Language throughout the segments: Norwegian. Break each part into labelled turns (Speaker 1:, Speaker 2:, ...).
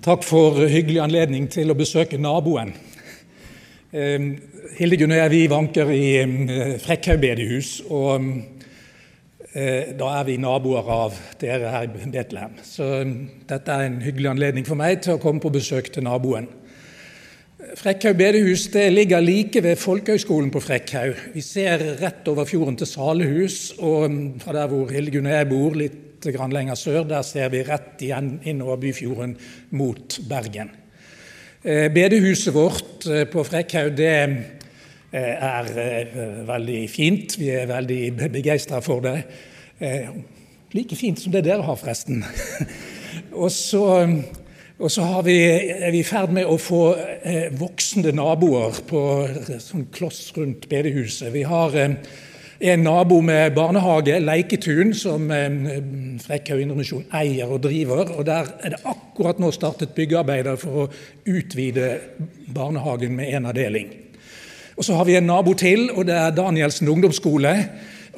Speaker 1: Takk for hyggelig anledning til å besøke naboen. Eh, Hildegunn og jeg vi vanker i eh, Frekkhaug bedehus. Og eh, da er vi naboer av dere her i Betlehem. Så dette er en hyggelig anledning for meg til å komme på besøk til naboen. Frekkhaug bedehus det ligger like ved Folkehøgskolen på Frekkhaug. Vi ser rett over fjorden til Salehus, og fra der hvor Hildegunn og jeg bor, litt lenger sør. Der ser vi rett igjen innover Byfjorden mot Bergen. Eh, bedehuset vårt eh, på Frekkhaug det eh, er veldig fint. Vi er veldig begeistra for det. Like fint som det dere har, forresten. og så, og så vi, er vi i ferd med å få voksende naboer på sånn kloss rundt bedehuset. Vi har en nabo med barnehage, Leiketun, som eh, Frekkhaug Indremisjon eier og driver. og Der er det akkurat nå startet byggearbeider for å utvide barnehagen med en avdeling. Og Så har vi en nabo til, og det er Danielsen ungdomsskole.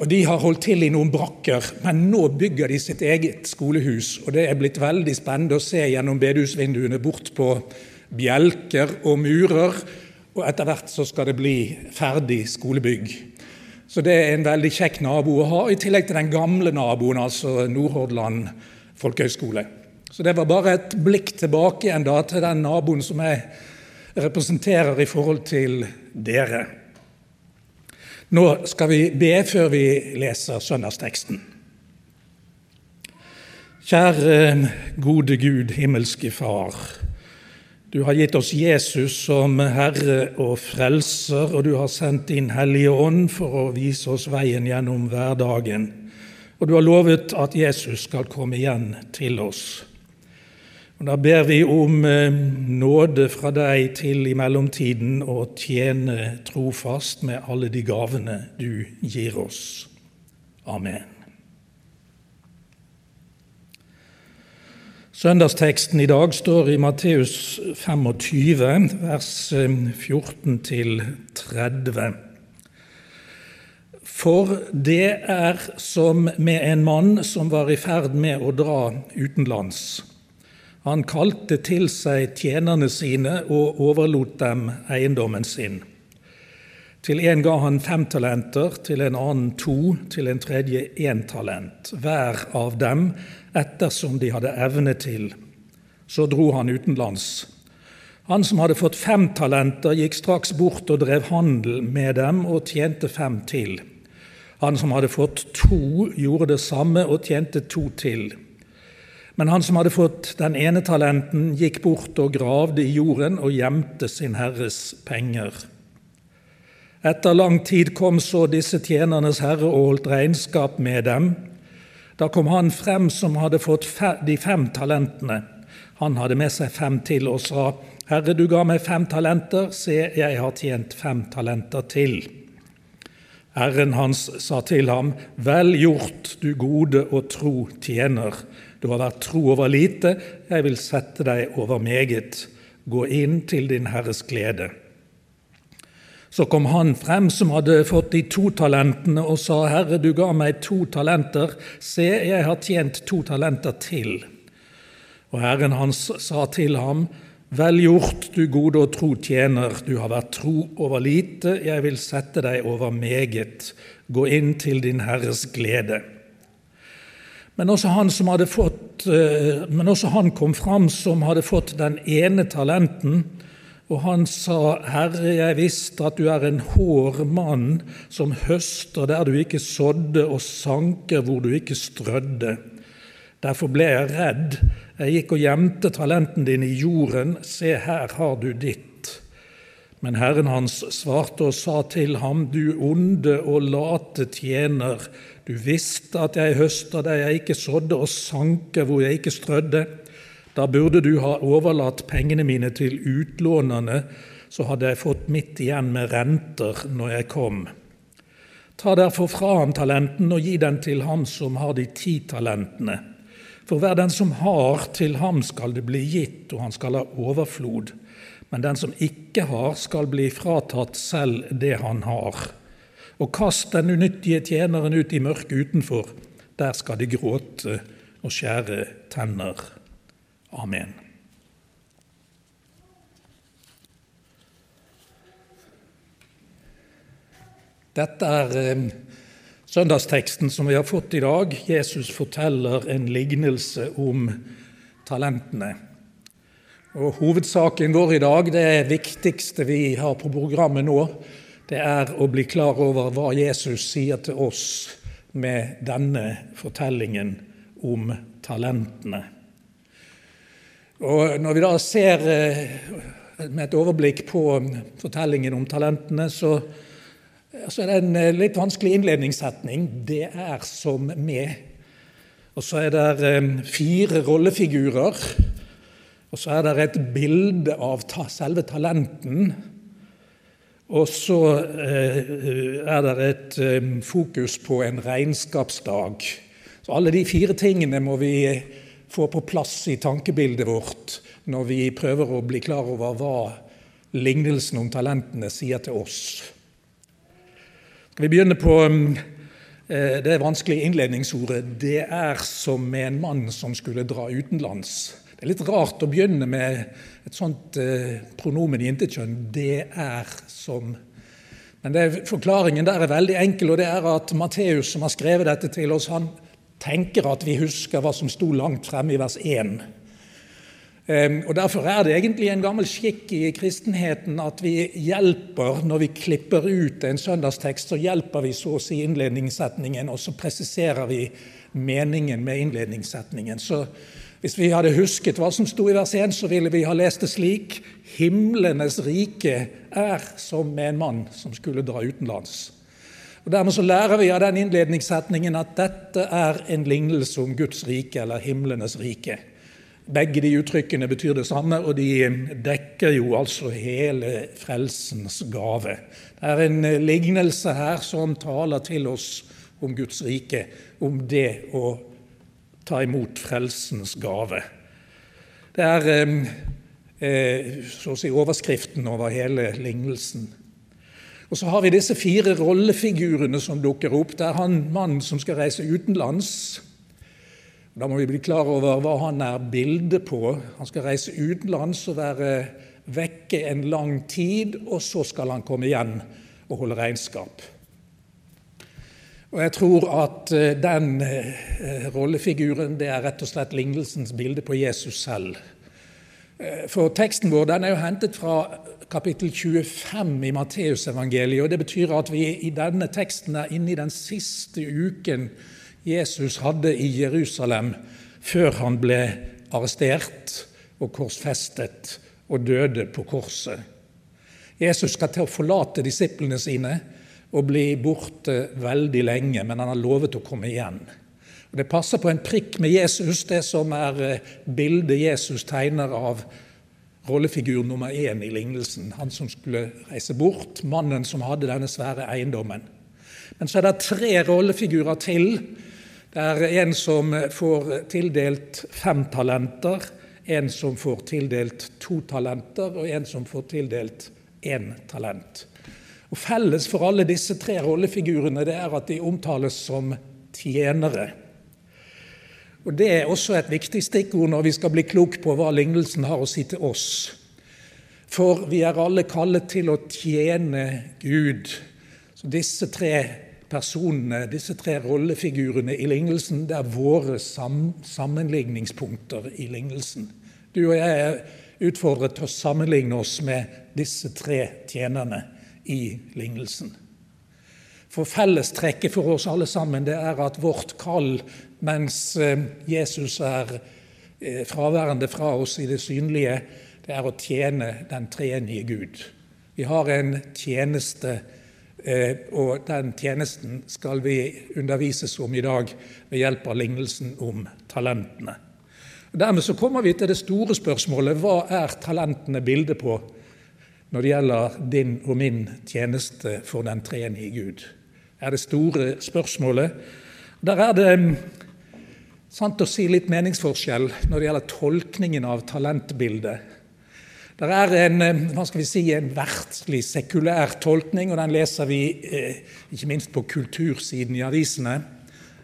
Speaker 1: Og De har holdt til i noen brakker, men nå bygger de sitt eget skolehus. og Det er blitt veldig spennende å se gjennom bedehusvinduene bort på bjelker og murer. Og etter hvert så skal det bli ferdig skolebygg. Så det er en veldig kjekk nabo å ha, i tillegg til den gamle naboen, altså Nordhordland folkehøgskole. Så det var bare et blikk tilbake igjen da til den naboen som jeg representerer i forhold til dere. Nå skal vi be før vi leser søndagsteksten. Kjære gode Gud, himmelske Far. Du har gitt oss Jesus som Herre og Frelser, og du har sendt din Hellige Ånd for å vise oss veien gjennom hverdagen. Og du har lovet at Jesus skal komme igjen til oss. Og Da ber vi om eh, nåde fra deg til i mellomtiden å tjene trofast med alle de gavene du gir oss. Amen. Søndagsteksten i dag står i Matteus 25, vers 14-30. Eh, For det er som med en mann som var i ferd med å dra utenlands. Han kalte til seg tjenerne sine og overlot dem eiendommen sin. Til en ga han fem talenter, til en annen to, til en tredje én talent, hver av dem ettersom de hadde evne til. Så dro han utenlands. Han som hadde fått fem talenter, gikk straks bort og drev handel med dem og tjente fem til. Han som hadde fått to, gjorde det samme og tjente to til. Men han som hadde fått den ene talenten, gikk bort og gravde i jorden og gjemte sin herres penger. Etter lang tid kom så disse tjenernes herre og holdt regnskap med dem. Da kom han frem som hadde fått de fem talentene. Han hadde med seg fem til og sa, Herre, du ga meg fem talenter, se, jeg har tjent fem talenter til. Herren hans sa til ham, Vel gjort, du gode og tro tjener. Du har vært tro over lite, jeg vil sette deg over meget. Gå inn til din Herres glede. Så kom han frem som hadde fått de to talentene, og sa, Herre, du ga meg to talenter, se, jeg har tjent to talenter til. Og Herren hans sa til ham, Vel gjort, du gode og tro tjener, du har vært tro over lite, jeg vil sette deg over meget. Gå inn til din Herres glede. Men også fått, eh, men også han kom fram som hadde fått den ene talenten, og han sa, Herre, jeg visste at du er en hård mann som høster der du ikke sådde, og sanker hvor du ikke strødde. Derfor ble jeg redd. Jeg gikk og gjemte talenten din i jorden. Se, her har du ditt. Men Herren hans svarte og sa til ham, du onde og late tjener, du visste at jeg høster der jeg ikke sådde, og sanker hvor jeg ikke strødde. Da burde du ha overlatt pengene mine til utlånerne, så hadde jeg fått mitt igjen med renter når jeg kom. Ta derfor fra ham talenten og gi den til ham som har de ti talentene. For hver den som har, til ham skal det bli gitt, og han skal ha overflod. Men den som ikke har, skal bli fratatt selv det han har. Og kast den unyttige tjeneren ut i mørket utenfor. Der skal de gråte og skjære tenner. Amen. Dette er eh, søndagsteksten som vi har fått i dag. Jesus forteller en lignelse om talentene. Og Hovedsaken vår i dag, det viktigste vi har på programmet nå, det er å bli klar over hva Jesus sier til oss med denne fortellingen om talentene. Og Når vi da ser eh, med et overblikk på fortellingen om talentene, så så er det en eh, litt vanskelig innledningssetning. Det er som med. Og så er det eh, fire rollefigurer. Og så er det et bilde av selve talenten. Og så eh, er det et fokus på en regnskapsdag. Så alle de fire tingene må vi få på plass i tankebildet vårt når vi prøver å bli klar over hva lignelsen om talentene sier til oss. Vi begynner på eh, det vanskelige innledningsordet 'det er som en mann som skulle dra utenlands'. Det er litt rart å begynne med et sånt eh, pronomen i intetkjønn 'det er som'. Men det, forklaringen der er veldig enkel, og det er at Matteus, som har skrevet dette til oss, han tenker at vi husker hva som sto langt fremme i vers 1. Ehm, og Derfor er det egentlig en gammel skikk i kristenheten at vi hjelper når vi klipper ut en søndagstekst, så hjelper vi så å si innledningssetningen, og så presiserer vi meningen med innledningssetningen. Så hvis vi hadde husket hva som sto i vers 1, så ville vi ha lest det slik Himlenes rike er som en mann som skulle dra utenlands. Og Dermed så lærer vi av den innledningssetningen at dette er en lignelse om Guds rike, eller himlenes rike. Begge de uttrykkene betyr det samme, og de dekker jo altså hele frelsens gave. Det er en lignelse her som taler til oss om Guds rike, om det å ta imot frelsens gave. Det er eh, så å si overskriften over hele lignelsen. Og Så har vi disse fire rollefigurene som dukker opp. Det er han mannen som skal reise utenlands. Da må vi bli klar over hva han er bildet på. Han skal reise utenlands og være vekke en lang tid, og så skal han komme igjen og holde regnskap. Og Jeg tror at eh, den eh, rollefiguren det er rett og slett lignelsens bilde på Jesus selv. Eh, for teksten vår den er jo hentet fra kapittel 25 i Matteusevangeliet. og Det betyr at vi i denne teksten er inne i den siste uken Jesus hadde i Jerusalem før han ble arrestert og korsfestet og døde på korset. Jesus skal til å forlate disiplene sine og bli borte veldig lenge, men han har lovet å komme igjen. Og Det passer på en prikk med Jesus, det som er eh, bildet Jesus tegner av rollefigur nummer én i lignelsen. Han som skulle reise bort, mannen som hadde denne svære eiendommen. Men så er det tre rollefigurer til det er en som får tildelt fem talenter, en som får tildelt to talenter, og en som får tildelt én talent. Og Felles for alle disse tre rollefigurene det er at de omtales som tjenere. Og Det er også et viktig stikkord når vi skal bli klok på hva lignelsen har å si til oss. For vi er alle kallet til å tjene Gud. Så disse tre personene, disse tre rollefigurene i lignelsen, det er våre sam sammenligningspunkter i lignelsen. Du og jeg er utfordret til å sammenligne oss med disse tre tjenerne i lignelsen. For Fellestrekket for oss alle sammen det er at vårt kall mens eh, Jesus er eh, fraværende fra oss i det synlige, det er å tjene den treenige Gud. Vi har en tjeneste Eh, og den tjenesten skal vi undervises om i dag ved hjelp av lignelsen om talentene. Dermed så kommer vi til det store spørsmålet hva er talentene bildet på når det gjelder din og min tjeneste for den treenige Gud? Det er det store spørsmålet. Der er det sant å si litt meningsforskjell når det gjelder tolkningen av talentbildet. Det er en, eh, hva skal vi si, en verdslig, sekulær tolkning, og den leser vi eh, ikke minst på kultursiden i avisene.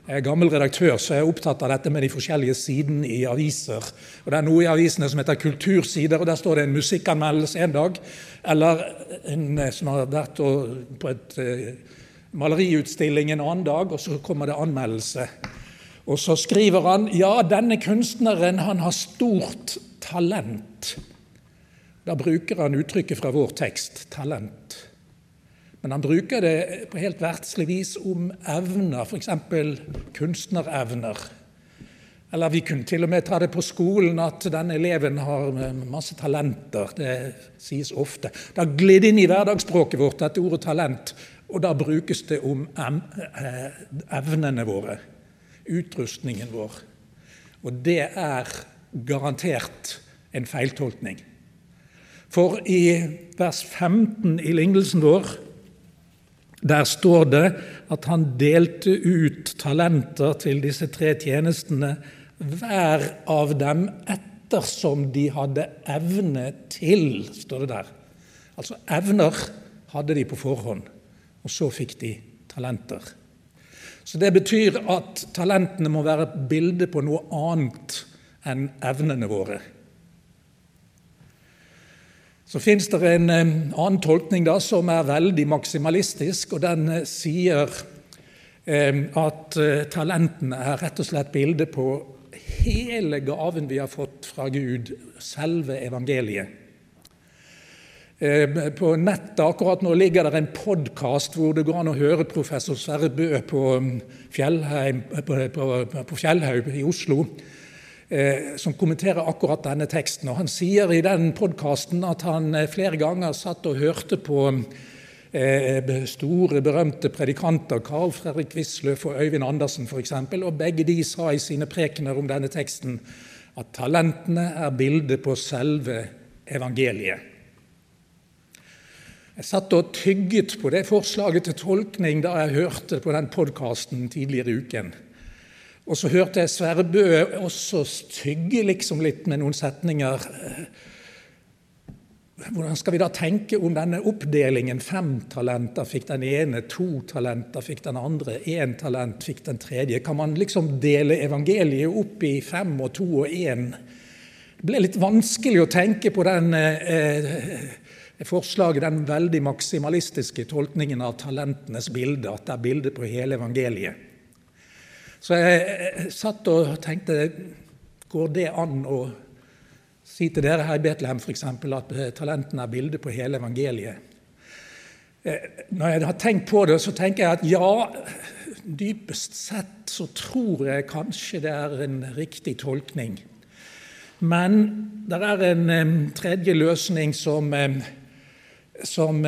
Speaker 1: Jeg er gammel redaktør, så jeg er opptatt av dette med de forskjellige sidene i aviser. Og Det er noe i avisene som heter kultursider, og der står det en musikkanmeldelse en dag. Eller en eh, som har vært på et maleriutstilling en annen dag, og så kommer det anmeldelse. Og så skriver han ja, denne kunstneren han har stort talent. Da bruker han uttrykket fra vår tekst talent. Men han bruker det på helt verdslig vis om evner, f.eks. kunstnerevner. Eller vi kunne til og med ta det på skolen at denne eleven har masse talenter. Det sies ofte. Det har glidd inn i hverdagsspråket vårt, dette ordet talent. Og da brukes det om eh, evnene våre, utrustningen vår. Og det er garantert en feiltolkning. For i vers 15 i lignelsen vår der står det at han delte ut talenter til disse tre tjenestene hver av dem ettersom de hadde evne til, står det der. Altså evner hadde de på forhånd, og så fikk de talenter. Så Det betyr at talentene må være et bilde på noe annet enn evnene våre. Så fins det en eh, annen tolkning da, som er veldig maksimalistisk, og den eh, sier eh, at talentene er rett og slett bilde på hele gaven vi har fått fra Gud, selve evangeliet. På nettet akkurat nå ligger det en podkast hvor det går an å høre professor Sverre Bø på um, Fjellheim, på, Fjellhaug i Oslo, som kommenterer akkurat denne teksten. Og han sier i den podkasten at han eh, flere ganger satt og hørte på Eh, store, berømte predikanter, Carl Fredrik Wisløff og Øyvind Andersen f.eks., og begge de sa i sine prekener om denne teksten at talentene er bildet på selve evangeliet. Jeg satt og tygget på det forslaget til tolkning da jeg hørte på den podkasten tidligere i uken. Og så hørte jeg Sverre Bø også tygge liksom litt med noen setninger hvordan skal vi da tenke om denne oppdelingen? Fem talenter fikk den ene, to talenter fikk den andre, én talent fikk den tredje. Kan man liksom dele evangeliet opp i fem og to og én? Det ble litt vanskelig å tenke på den eh, forslaget, den veldig maksimalistiske tolkningen av talentenes bilde, at det er bilde på hele evangeliet. Så jeg satt og tenkte Går det an å Si til dere her i Betlehem f.eks. at eh, talentene er bildet på hele evangeliet. Eh, når jeg har tenkt på det, så tenker jeg at ja, dypest sett så tror jeg kanskje det er en riktig tolkning. Men det er en tredje løsning som, som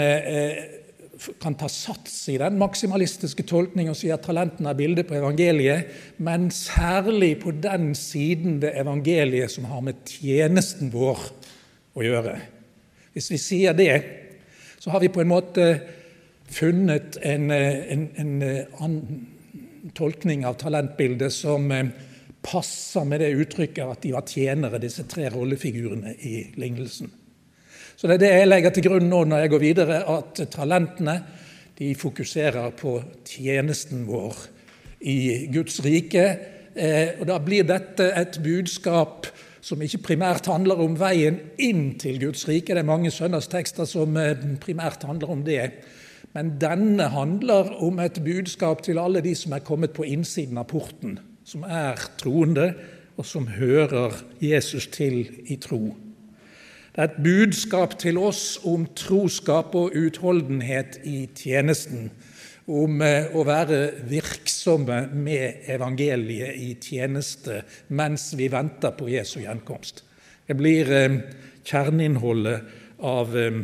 Speaker 1: kan ta sats i den maksimalistiske tolkningen og si at talentene er bildet på evangeliet, men særlig på den siden ved evangeliet som har med tjenesten vår å gjøre. Hvis vi sier det, så har vi på en måte funnet en, en, en annen tolkning av talentbildet som eh, passer med det uttrykket at de var tjenere, disse tre rollefigurene i lignelsen. Så det er det jeg legger til grunn nå når jeg går videre, at talentene de fokuserer på tjenesten vår i Guds rike. Eh, og Da blir dette et budskap som ikke primært handler om veien inn til Guds rike. Det er mange søndagstekster som eh, primært handler om det. Men denne handler om et budskap til alle de som er kommet på innsiden av porten, som er troende, og som hører Jesus til i tro. Det er et budskap til oss om troskap og utholdenhet i tjenesten. Om eh, å være virksomme med evangeliet i tjeneste mens vi venter på Jesu gjenkomst. Det blir eh, kjerneinnholdet av eh,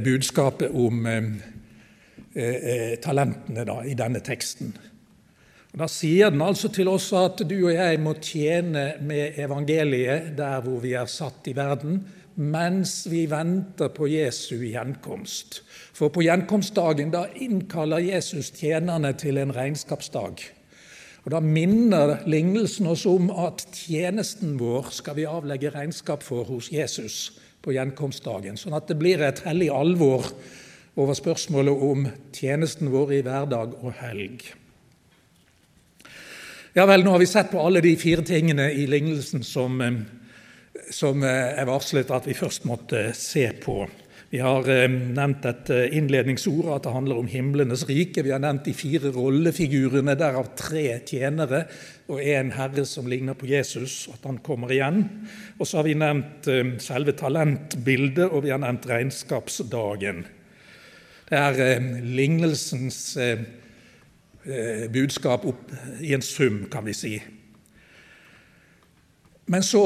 Speaker 1: budskapet om talentene da, i denne teksten. Da sier den altså til oss at du og jeg må tjene med evangeliet der hvor vi er satt i verden, mens vi venter på Jesu gjenkomst. For på gjenkomstdagen da innkaller Jesus tjenerne til en regnskapsdag. Og Da minner lignelsen oss om at tjenesten vår skal vi avlegge regnskap for hos Jesus på gjenkomstdagen. Sånn at det blir et hellig alvor over spørsmålet om tjenesten vår i hverdag og helg. Ja vel, nå har vi sett på alle de fire tingene i lignelsen som, eh, som eh, er varslet at vi først måtte se på. Vi har eh, nevnt et eh, innledningsord, at det handler om himlenes rike. Vi har nevnt de fire rollefigurene, derav tre tjenere og en herre som ligner på Jesus, at han kommer igjen. Og så har vi nevnt eh, selve talentbildet, og vi har nevnt regnskapsdagen. Det er lignelsens budskap opp i en sum, kan vi si. Men så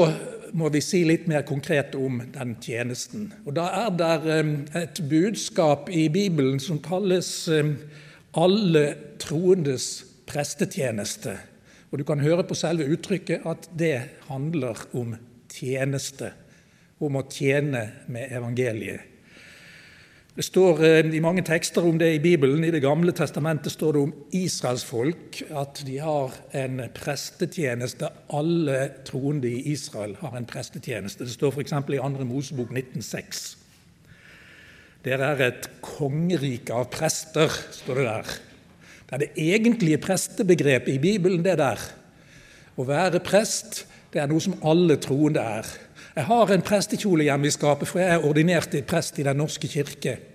Speaker 1: må vi si litt mer konkret om den tjenesten. Og Da er det et budskap i Bibelen som kalles alle troendes prestetjeneste. Og Du kan høre på selve uttrykket at det handler om tjeneste, om å tjene med evangeliet. Det står eh, i mange tekster om det i Bibelen. I Det gamle testamentet står det om israelsfolk, at de har en prestetjeneste. Alle troende i Israel har en prestetjeneste. Det står f.eks. i 2. Mosebok 1906. Dere er et kongerike av prester, står det der. Det er det egentlige prestebegrepet i Bibelen, det der. Å være prest, det er noe som alle troende er. Jeg har en prestekjole hjemme i skapet, for jeg er ordinert prest i Den norske kirke.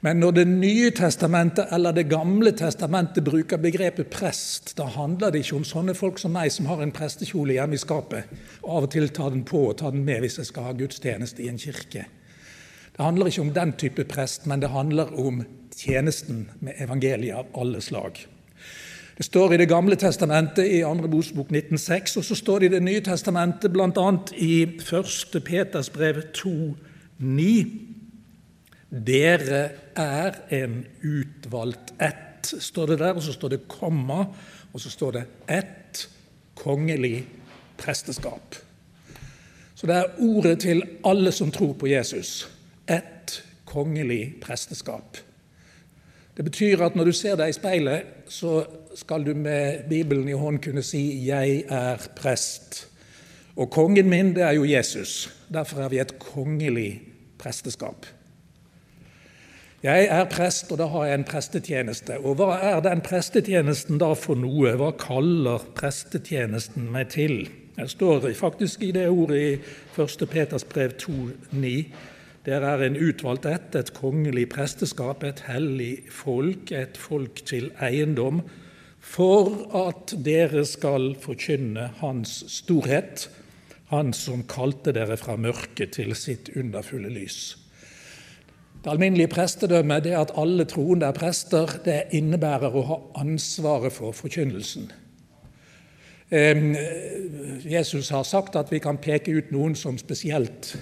Speaker 1: Men når Det nye testamentet eller Det gamle testamentet bruker begrepet prest, da handler det ikke om sånne folk som meg, som har en prestekjole hjemme i skapet, og av og til tar den på og tar den med hvis jeg skal ha gudstjeneste i en kirke. Det handler ikke om den type prest, men det handler om tjenesten med evangeliet av alle slag. Det står i Det gamle testamentet i 2. Mosebok 1906, og så står det i Det nye testamentet bl.a. i 1. Peters brev 2,9. Dere er en utvalgt ett, står det der. Og så står det komma, og så står det ett kongelig presteskap. Så det er ordet til alle som tror på Jesus. Ett kongelig presteskap. Det betyr at når du ser deg i speilet, så skal du med Bibelen i hånd kunne si 'Jeg er prest'. Og kongen min, det er jo Jesus. Derfor er vi et kongelig presteskap. Jeg er prest, og da har jeg en prestetjeneste. Og hva er den prestetjenesten da for noe? Hva kaller prestetjenesten meg til? Jeg står faktisk i det ordet i 1. Peters brev 2,9. Dere er en utvalgt ett, et kongelig presteskap, et hellig folk, et folk til eiendom, for at dere skal forkynne Hans storhet, Han som kalte dere fra mørket til sitt underfulle lys. Det alminnelige prestedømmet det at alle troende er prester, det innebærer å ha ansvaret for forkynnelsen. Jesus har sagt at vi kan peke ut noen som spesielt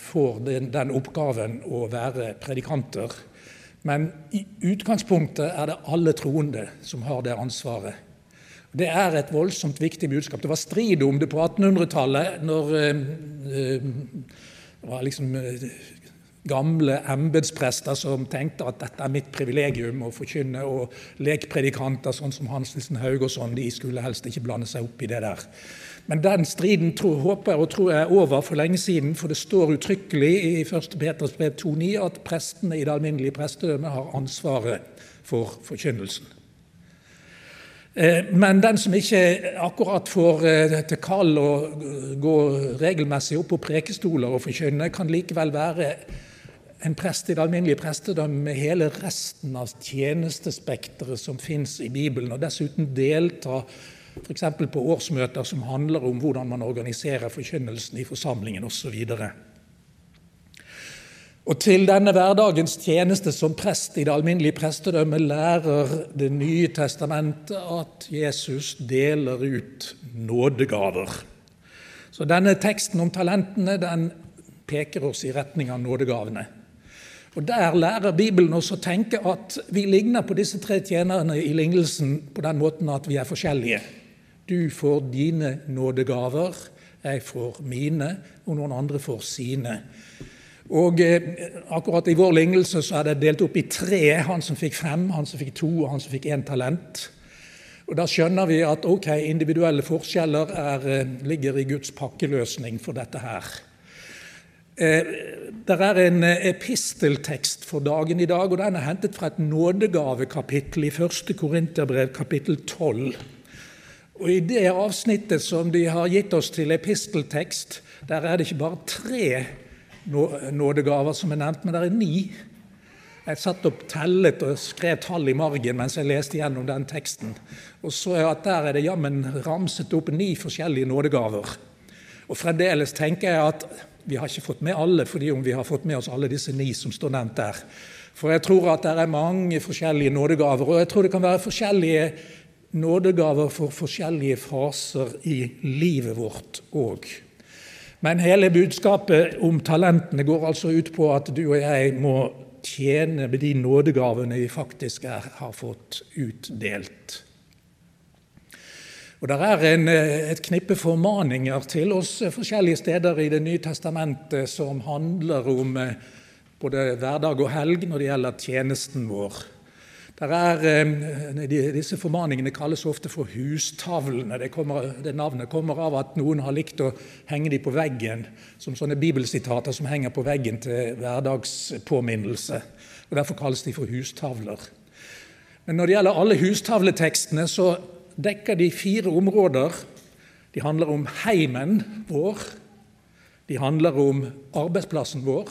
Speaker 1: får den oppgaven å være predikanter. Men i utgangspunktet er det alle troende som har det ansvaret. Det er et voldsomt viktig budskap. Det var strid om det på 1800-tallet, når det var liksom gamle embetsprester som tenkte at dette er mitt privilegium å forkynne, og lekpredikanter sånn som Hans Nielsen Haug og sånn, de skulle helst ikke blande seg opp i det der. Men den striden tror, håper og tror jeg er over for lenge siden, for det står uttrykkelig i 1. Peters brev 2,9 at prestene i det alminnelige prestedømmet har ansvaret for forkynnelsen. Eh, men den som ikke akkurat får eh, til kall å gå regelmessig opp på prekestoler og forkynne, kan likevel være en prest i det alminnelige prestedømmet med hele resten av tjenestespekteret som fins i Bibelen, og dessuten delta f.eks. på årsmøter som handler om hvordan man organiserer forkynnelsen i forsamlingen osv. Og til denne hverdagens tjeneste som prest i det alminnelige prestedømmet lærer Det nye testamentet at Jesus deler ut nådegaver. Så denne teksten om talentene den peker oss i retning av nådegavene. Og Der lærer Bibelen oss å tenke at vi ligner på disse tre tjenerne i lignelsen på den måten at vi er forskjellige. Du får dine nådegaver, jeg får mine, og noen andre får sine. Og eh, Akkurat i vår lignelse så er det delt opp i tre. Han som fikk fem, han som fikk to, og han som fikk én talent. Og Da skjønner vi at ok, individuelle forskjeller er, eh, ligger i Guds pakkeløsning for dette her. Eh, det er en eh, episteltekst for dagen i dag, og den er hentet fra et nådegavekapittel i 1. Korinterbrev, kapittel 12. Og I det avsnittet som de har gitt oss til episteltekst, der er det ikke bare tre nådegaver som er nevnt, men det er ni. Jeg satt og tellet og skrev tall i margen mens jeg leste gjennom den teksten. Og så er at der er det jammen ramset opp ni forskjellige nådegaver. Og fremdeles tenker jeg at vi har ikke fått med alle, fordi om vi har fått med oss alle disse ni som står nevnt der. For jeg tror at det er mange forskjellige nådegaver, og jeg tror det kan være forskjellige nådegaver for forskjellige faser i livet vårt òg. Men hele budskapet om talentene går altså ut på at du og jeg må tjene med de nådegavene vi faktisk er, har fått utdelt. Og Det er en, eh, et knippe formaninger til oss forskjellige steder i Det nye testamentet som handler om eh, både hverdag og helg når det gjelder tjenesten vår. Er, eh, disse formaningene kalles ofte for hustavlene. Det, kommer, det, navnet kommer av at noen har likt å henge dem på veggen som sånne bibelsitater som henger på veggen til hverdagspåminnelse. og Derfor kalles de for hustavler. Men når det gjelder alle hustavletekstene, så dekker de fire områder. De handler om heimen vår, de handler om arbeidsplassen vår,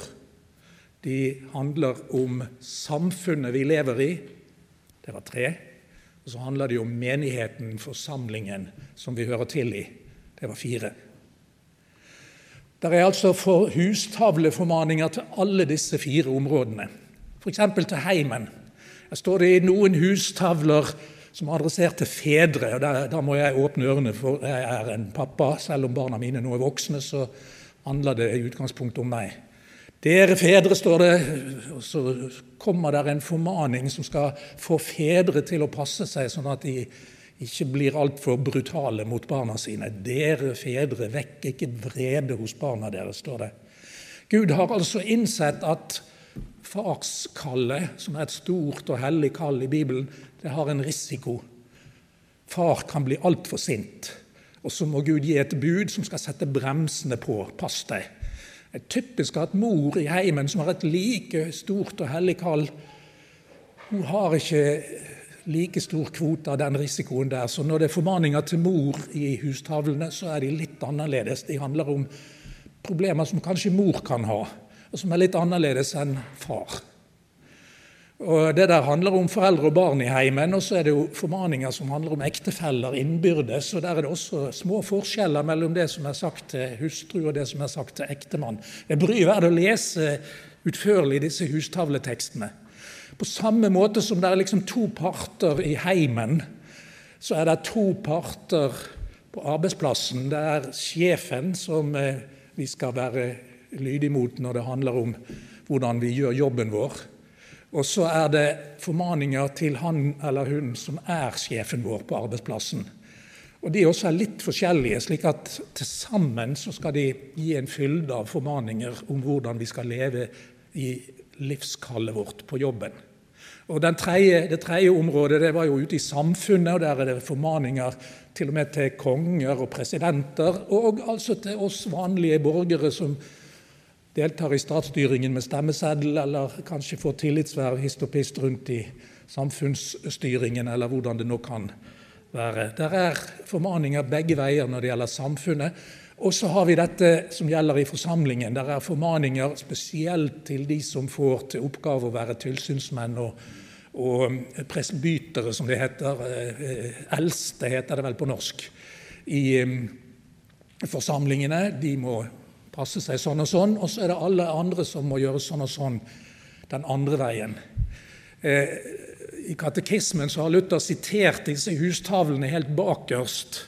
Speaker 1: de handler om samfunnet vi lever i, det var tre. Og så handler det om menigheten, forsamlingen, som vi hører til i. Det var fire. Det er altså for hustavleformaninger til alle disse fire områdene. F.eks. til heimen. Her står det i noen hustavler som er adressert til fedre. og Da må jeg åpne ørene, for jeg er en pappa. Selv om barna mine nå er voksne, så handler det i utgangspunktet om meg. Dere fedre, står det, og så kommer det en formaning som skal få fedre til å passe seg, sånn at de ikke blir altfor brutale mot barna sine. Dere fedre, vekk ikke vrede hos barna deres, står det. Gud har altså innsett at farskallet, som er et stort og hellig kall i Bibelen, det har en risiko. Far kan bli altfor sint, og så må Gud gi et bud som skal sette bremsene på. Pass deg. Det er typisk at mor i heimen, som har et like stort og hellig kall, hun har ikke like stor kvote av den risikoen der. Så når det er formaninger til mor i hustavlene, så er de litt annerledes. De handler om problemer som kanskje mor kan ha, og som er litt annerledes enn far. Og Det der handler om foreldre og barn i heimen, og så er det jo formaninger som handler om ektefeller innbyrdes. og Der er det også små forskjeller mellom det som er sagt til hustru og det som er sagt til ektemann. Det bryr verdt å lese utførlig disse hustavletekstene. På samme måte som det er liksom to parter i heimen, så er det to parter på arbeidsplassen. Det er sjefen som eh, vi skal være lydige mot når det handler om hvordan vi gjør jobben vår. Og så er det formaninger til han eller hun som er sjefen vår på arbeidsplassen. Og De også er litt forskjellige, slik at til sammen så skal de gi en fylde av formaninger om hvordan vi skal leve i livskallet vårt på jobben. Og tredje, Det tredje området det var jo ute i samfunnet, og der er det formaninger til og med til konger og presidenter, og altså til oss vanlige borgere som deltar i statsstyringen med stemmeseddel, eller kanskje får tillitsverv hist rundt i samfunnsstyringen, eller hvordan det nå kan være. Der er formaninger begge veier når det gjelder samfunnet. Og så har vi dette som gjelder i forsamlingen. Der er formaninger spesielt til de som får til oppgave å være tilsynsmenn og, og presbytere, som det heter. Eh, eldste heter det vel på norsk. I eh, forsamlingene. De må passe seg sånn og sånn, og så er det alle andre som må gjøre sånn og sånn den andre veien. Eh, I katekismen så har Luther sitert disse hustavlene helt bakerst,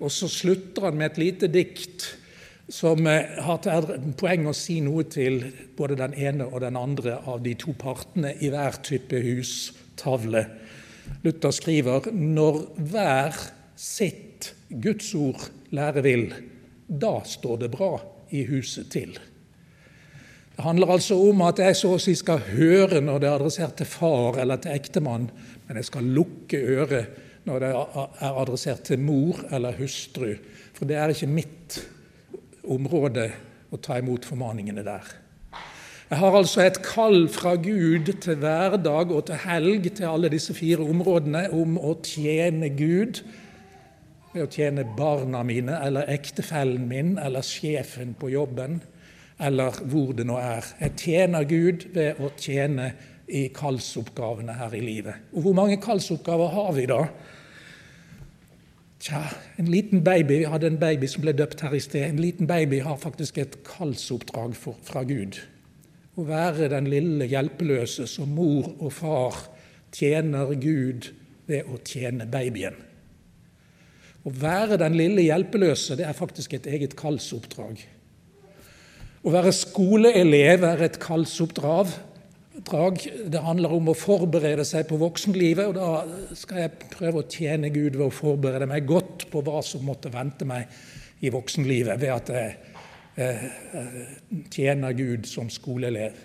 Speaker 1: og så slutter han med et lite dikt som eh, har til poeng å si noe til både den ene og den andre av de to partene i hver type hustavle. Luther skriver når hver sitt Guds ord lære vil, da står det bra i huset til. Det handler altså om at jeg så å si skal høre når det er adressert til far eller til ektemann, men jeg skal lukke øret når det er adressert til mor eller hustru. For det er ikke mitt område å ta imot formaningene der. Jeg har altså et kall fra Gud til hverdag og til helg til alle disse fire områdene om å tjene Gud ved å tjene barna mine eller ektefellen min eller sjefen på jobben eller hvor det nå er. Jeg tjener Gud ved å tjene i kallsoppgavene her i livet. Og hvor mange kallsoppgaver har vi da? Tja, en liten baby, Vi hadde en baby som ble døpt her i sted. En liten baby har faktisk et kallsoppdrag fra Gud. Å være den lille hjelpeløse som mor og far tjener Gud ved å tjene babyen. Å være den lille hjelpeløse det er faktisk et eget kallsoppdrag. Å være skoleelev er et kallsoppdrag. Det handler om å forberede seg på voksenlivet, og da skal jeg prøve å tjene Gud ved å forberede meg godt på hva som måtte vente meg i voksenlivet, ved at jeg eh, tjener Gud som skoleelev.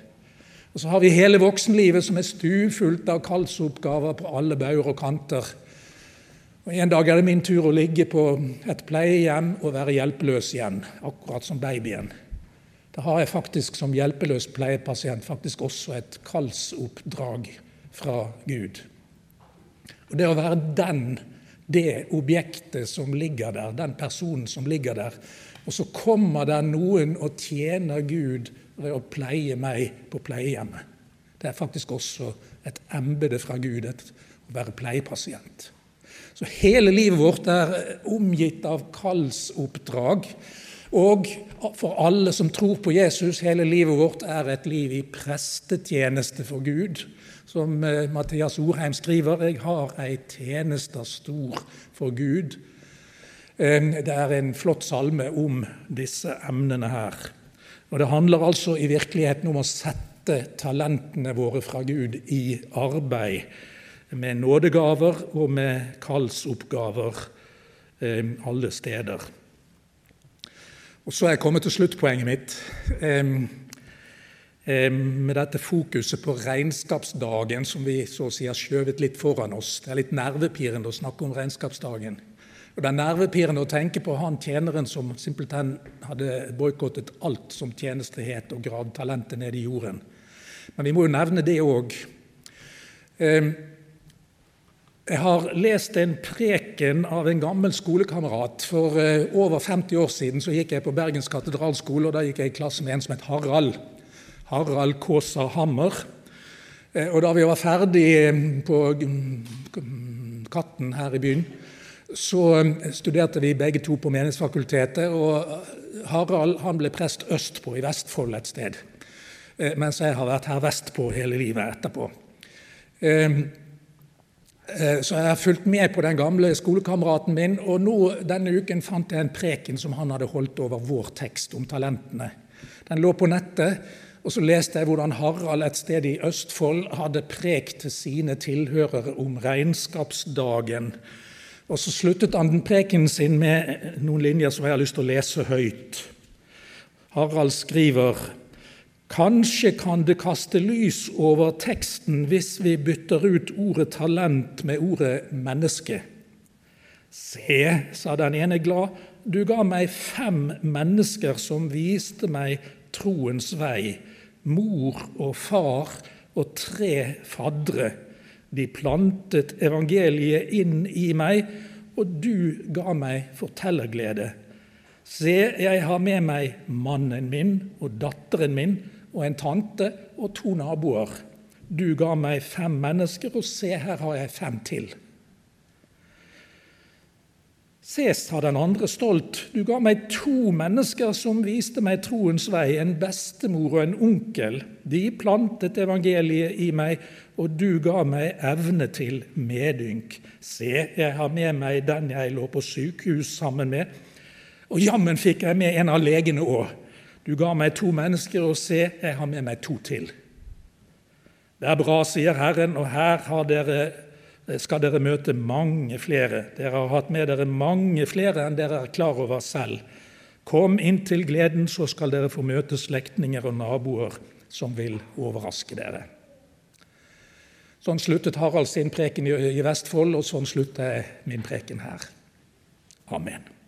Speaker 1: Og Så har vi hele voksenlivet som er stuefullt av kallsoppgaver på alle bauger og kanter. En dag er det min tur å ligge på et pleiehjem og være hjelpeløs igjen, akkurat som babyen. Da har jeg faktisk som hjelpeløs pleiepasient faktisk også et kallsoppdrag fra Gud. Og Det å være den, det objektet som ligger der, den personen som ligger der, og så kommer det noen og tjener Gud ved å pleie meg på pleiehjemmet. Det er faktisk også et embete fra Gud å være pleiepasient. Så hele livet vårt er omgitt av kallsoppdrag. Og for alle som tror på Jesus, hele livet vårt er et liv i prestetjeneste for Gud. Som eh, Mathias Orheim skriver, 'Jeg har ei tjeneste stor for Gud'. Det er en flott salme om disse emnene her. Og Det handler altså i virkeligheten om å sette talentene våre fra Gud i arbeid med nådegaver og med kallsoppgaver eh, alle steder. Og Så er jeg kommet til sluttpoenget mitt. med dette fokuset på regnskapsdagen som vi så å si har skjøvet litt foran oss. Det er litt nervepirrende å snakke om regnskapsdagen. Og Det er nervepirrende å tenke på han tjeneren som simpelthen hadde boikottet alt som tjenestehet og gravd talentet ned i jorden. Men vi må jo nevne det òg. Jeg har lest en preken av en gammel skolekamerat. For eh, over 50 år siden så gikk jeg på Bergens katedralskole, og da gikk jeg i klasse med en som het Harald. Harald Kaasa Hammer. Eh, og da vi var ferdig eh, på Katten her i byen, så studerte vi begge to på Menighetsfakultetet. Og Harald han ble prest østpå, i Vestfold et sted. Mens jeg har vært her vestpå hele livet etterpå. Eh, så jeg har fulgt med på den gamle skolekameraten min, og nå denne uken fant jeg en preken som han hadde holdt over vår tekst om talentene. Den lå på nettet, og så leste jeg hvordan Harald et sted i Østfold hadde prekt til sine tilhørere om regnskapsdagen. Og så sluttet han den preken sin med noen linjer som jeg har lyst til å lese høyt. Harald skriver Kanskje kan det kaste lys over teksten hvis vi bytter ut ordet talent med ordet menneske. Se, sa den ene glad, du ga meg fem mennesker som viste meg troens vei, mor og far og tre faddere. De plantet evangeliet inn i meg, og du ga meg fortellerglede. Se, jeg har med meg mannen min og datteren min og en tante og to naboer. Du ga meg fem mennesker, og se, her har jeg fem til. Se, sa den andre stolt, du ga meg to mennesker som viste meg troens vei, en bestemor og en onkel. De plantet evangeliet i meg, og du ga meg evne til medynk. Se, jeg har med meg den jeg lå på sykehus sammen med, og jammen fikk jeg med en av legene òg. Du ga meg to mennesker, og se, jeg har med meg to til. Det er bra, sier Herren, og her dere, skal dere møte mange flere. Dere har hatt med dere mange flere enn dere er klar over selv. Kom inn til gleden, så skal dere få møte slektninger og naboer som vil overraske dere. Sånn sluttet Harald sin preken i Vestfold, og sånn slutter jeg min preken her. Amen.